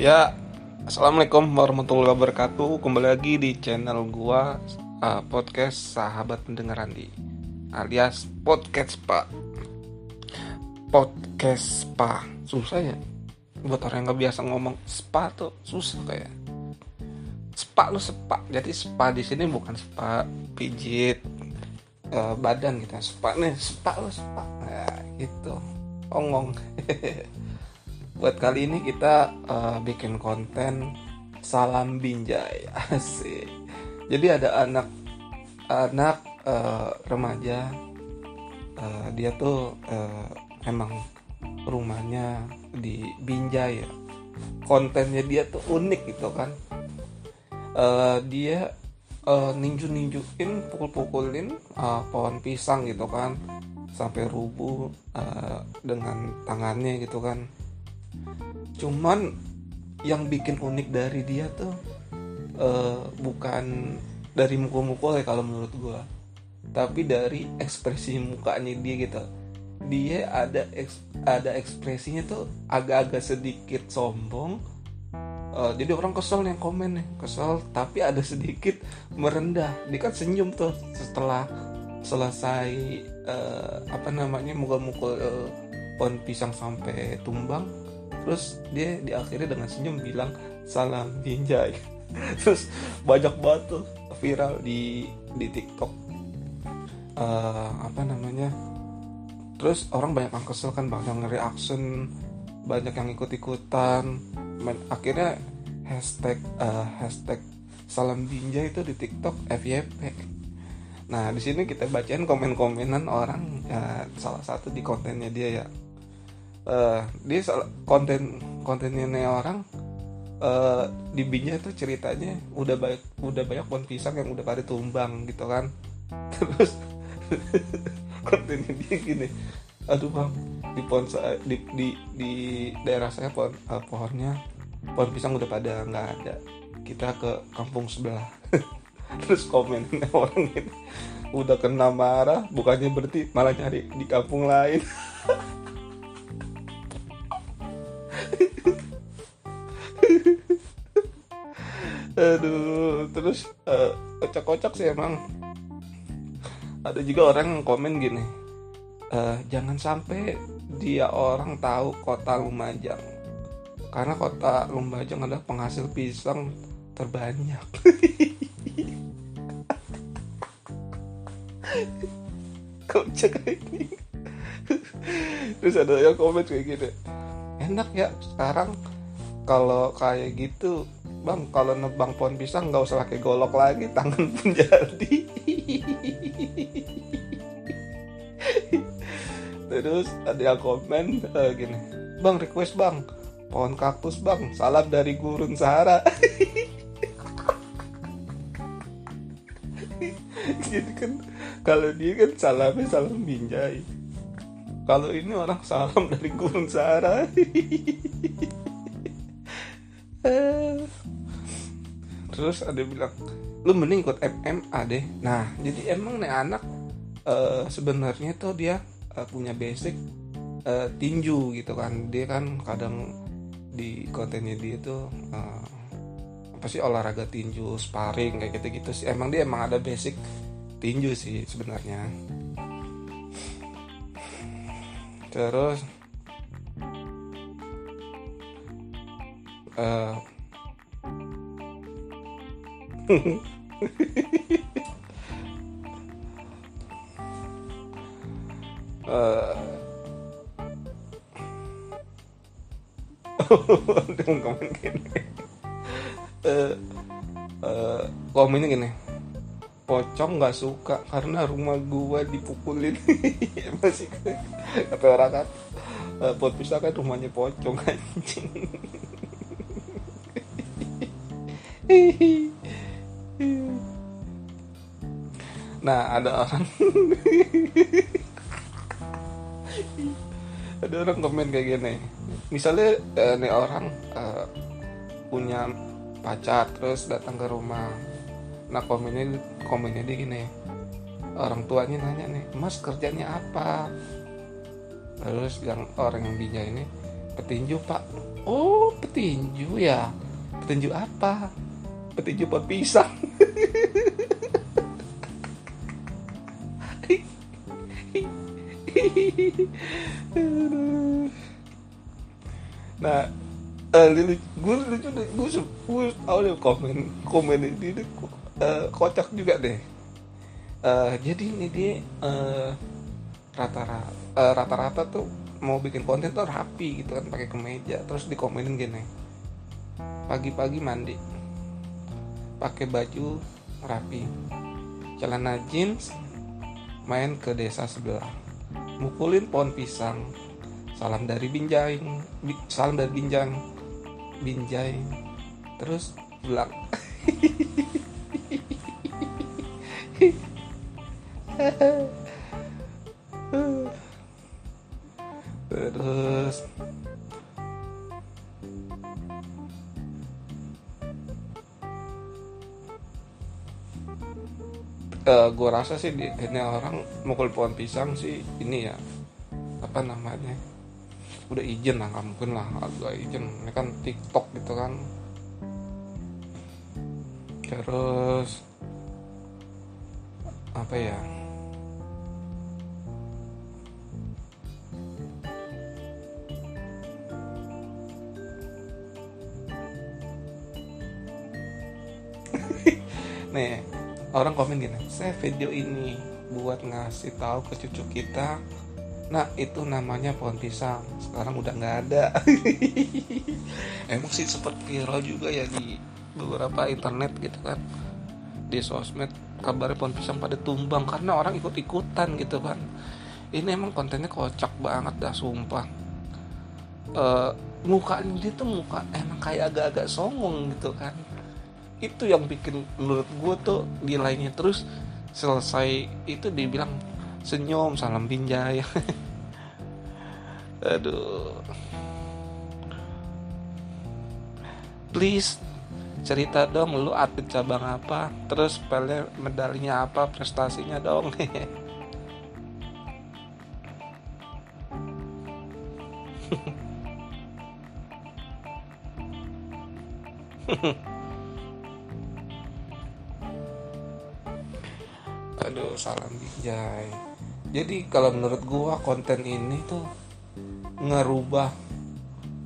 Ya, assalamualaikum warahmatullahi wabarakatuh. Kembali lagi di channel gua uh, podcast sahabat pendengar Andi alias podcast Pak. Podcast Spa susah ya. Buat orang yang nggak biasa ngomong spa tuh susah kayak. Spa lu spa. Jadi spa di sini bukan spa pijit uh, badan gitu. Spa nih, spa lu spa. Nah, gitu. Ongong. buat kali ini kita uh, bikin konten salam binjai. Asik. Jadi ada anak anak uh, remaja. Uh, dia tuh uh, emang rumahnya di Binjai ya. Kontennya dia tuh unik gitu kan. Uh, dia uh, ninju ninjuin pukul pukulin uh, pohon pisang gitu kan. Sampai rubuh uh, dengan tangannya gitu kan cuman yang bikin unik dari dia tuh uh, bukan dari mukul-mukul ya kalau menurut gue tapi dari ekspresi mukanya dia gitu. Dia ada eks, ada ekspresinya tuh agak-agak sedikit sombong. Uh, jadi orang kesel yang komen nih kesel tapi ada sedikit merendah. Dia kan senyum tuh setelah selesai uh, apa namanya mukul-mukul uh, pohon pisang sampai tumbang terus dia diakhiri dengan senyum bilang salam binjai terus banyak banget tuh viral di di TikTok. Uh, apa namanya? Terus orang banyak yang kesel kan banyak yang reaction banyak yang ikut ikutan akhirnya hashtag uh, hashtag salam binjai itu di TikTok FYP nah di sini kita bacain komen-komenan orang uh, salah satu di kontennya dia ya uh, dia konten kontennya orang uh, di Binja itu ceritanya udah banyak udah banyak pohon pisang yang udah pada tumbang gitu kan. Terus kontennya dia gini aduh bang di pohon di di, di daerah saya pohon uh, pohonnya pohon pisang udah pada nggak ada. Kita ke kampung sebelah. Terus komen orang ini udah kena marah bukannya berarti malah nyari di kampung lain aduh terus uh, kocak-kocak sih emang. Ada juga orang yang komen gini uh, jangan sampai dia orang tahu kota Lumajang. Karena kota Lumajang adalah penghasil pisang terbanyak. Kocak ini. Terus ada yang komen kayak gitu enak ya sekarang kalau kayak gitu bang kalau nebang pohon pisang nggak usah pakai golok lagi tangan pun jadi. Terus ada yang komen uh, gini. Bang request bang. Pohon kaktus bang. Salam dari gurun Sahara. Jadi kan. Kalau dia kan salamnya salam binjai. Kalau ini orang salam dari gurun Sahara terus ada bilang lu mending ikut MMA deh. Nah jadi emang nih anak uh, sebenarnya tuh dia uh, punya basic uh, tinju gitu kan. Dia kan kadang di kontennya dia tuh uh, apa sih olahraga tinju sparring kayak gitu gitu sih. Emang dia emang ada basic tinju sih sebenarnya. Terus uh, uh, komen gini. Uh, uh, komennya gini. Pocong nggak suka karena rumah gua dipukulin. Masih kata orang kan uh, pot pisah kan rumahnya pocong anjing nah ada orang ada orang komen kayak gini. Misalnya uh, nih orang uh, punya pacar terus datang ke rumah. Nah komennya komennya dia gini. Orang tuanya nanya nih mas kerjanya apa? Terus yang orang yang binja ini petinju pak. Oh petinju ya? Petinju apa? Petinju pot pisang nah eh gue lucu deh gue gue tahu deh komen komen ini deh uh, kocak juga deh. Uh, jadi ini dia uh, rata-rata uh, rata-rata tuh mau bikin konten tuh rapi gitu kan pakai kemeja terus dikomenin gini. Pagi-pagi mandi pakai baju rapi. Celana jeans main ke desa sebelah. Mukulin pohon pisang. Salam dari binjai. Salam dari binjang binjai. Terus pulang uh, gue rasa sih di, ini orang mukul pohon pisang sih ini ya apa namanya udah izin lah nggak mungkin lah agak izin ini kan TikTok gitu kan. Terus apa ya? Nih orang komen gini saya video ini buat ngasih tahu ke cucu kita. Nah itu namanya pohon pisang. Sekarang udah nggak ada. Emang sih sempat viral juga ya di beberapa internet gitu kan. Di sosmed kabarnya pohon pisang pada tumbang karena orang ikut ikutan gitu kan. Ini emang kontennya kocak banget dah sumpah. Uh, mukanya dia tuh muka emang kayak agak-agak songong gitu kan itu yang bikin menurut gue tuh nilainya terus selesai. Itu dibilang senyum salam binjai. Aduh. Please cerita dong lu atlet cabang apa? Terus pele medalinya apa? Prestasinya dong. aduh salam bijay jadi kalau menurut gua konten ini tuh ngerubah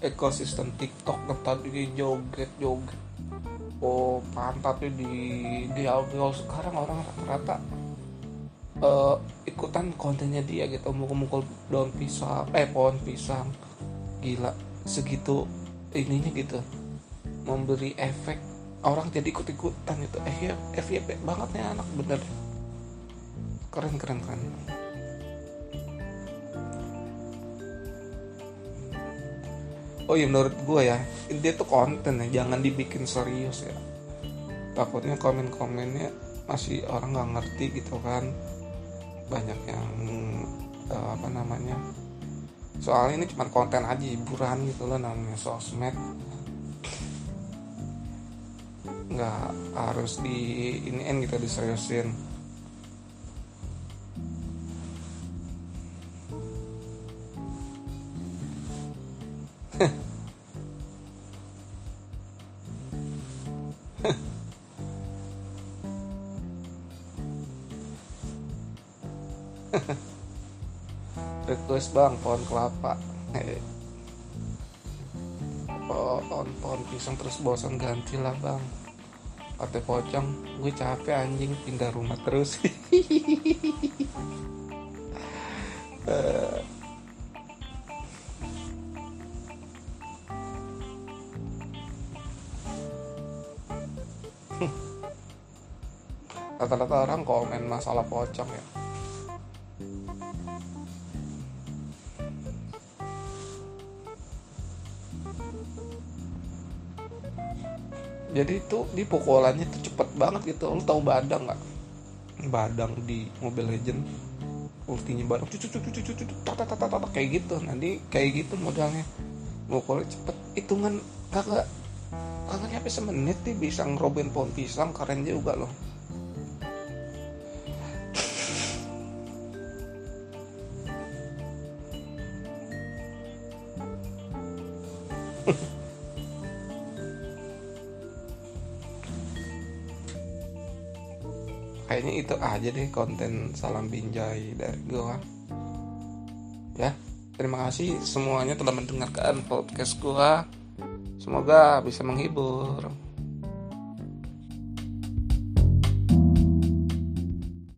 ekosistem TikTok tadi joget joget oh pantatnya di di audio sekarang orang rata-rata uh, ikutan kontennya dia gitu. Mukul-mukul daun pisang eh pohon pisang. Gila segitu ininya gitu. Memberi efek. Orang jadi ikut-ikutan gitu. Eh ya FYP banget nih anak bener keren keren keren. Oh iya menurut gue ya dia tuh konten ya jangan dibikin serius ya. Takutnya komen-komennya masih orang nggak ngerti gitu kan. Banyak yang uh, apa namanya soalnya ini cuma konten aja hiburan gitu loh namanya sosmed. Nggak harus di ini gitu diseriusin request bang pohon kelapa. Pohon pohon pisang terus bosan ganti lah bang. Ate pocong gue capek anjing pindah rumah terus. Rata-rata orang komen masalah pocong ya jadi itu di pukulannya tuh cepet banget gitu. Lu tahu badang nggak? Badang di Mobile Legend ultinya badang cucu cucu cucu cucu kayak gitu. Nanti kayak gitu modalnya. Mukulnya cepet. Hitungan kagak kagak nyampe semenit nih bisa ngerobin pohon pisang keren juga loh kayaknya itu aja deh konten salam binjai dari gua. Ya terima kasih semuanya telah mendengarkan podcast gua. Semoga bisa menghibur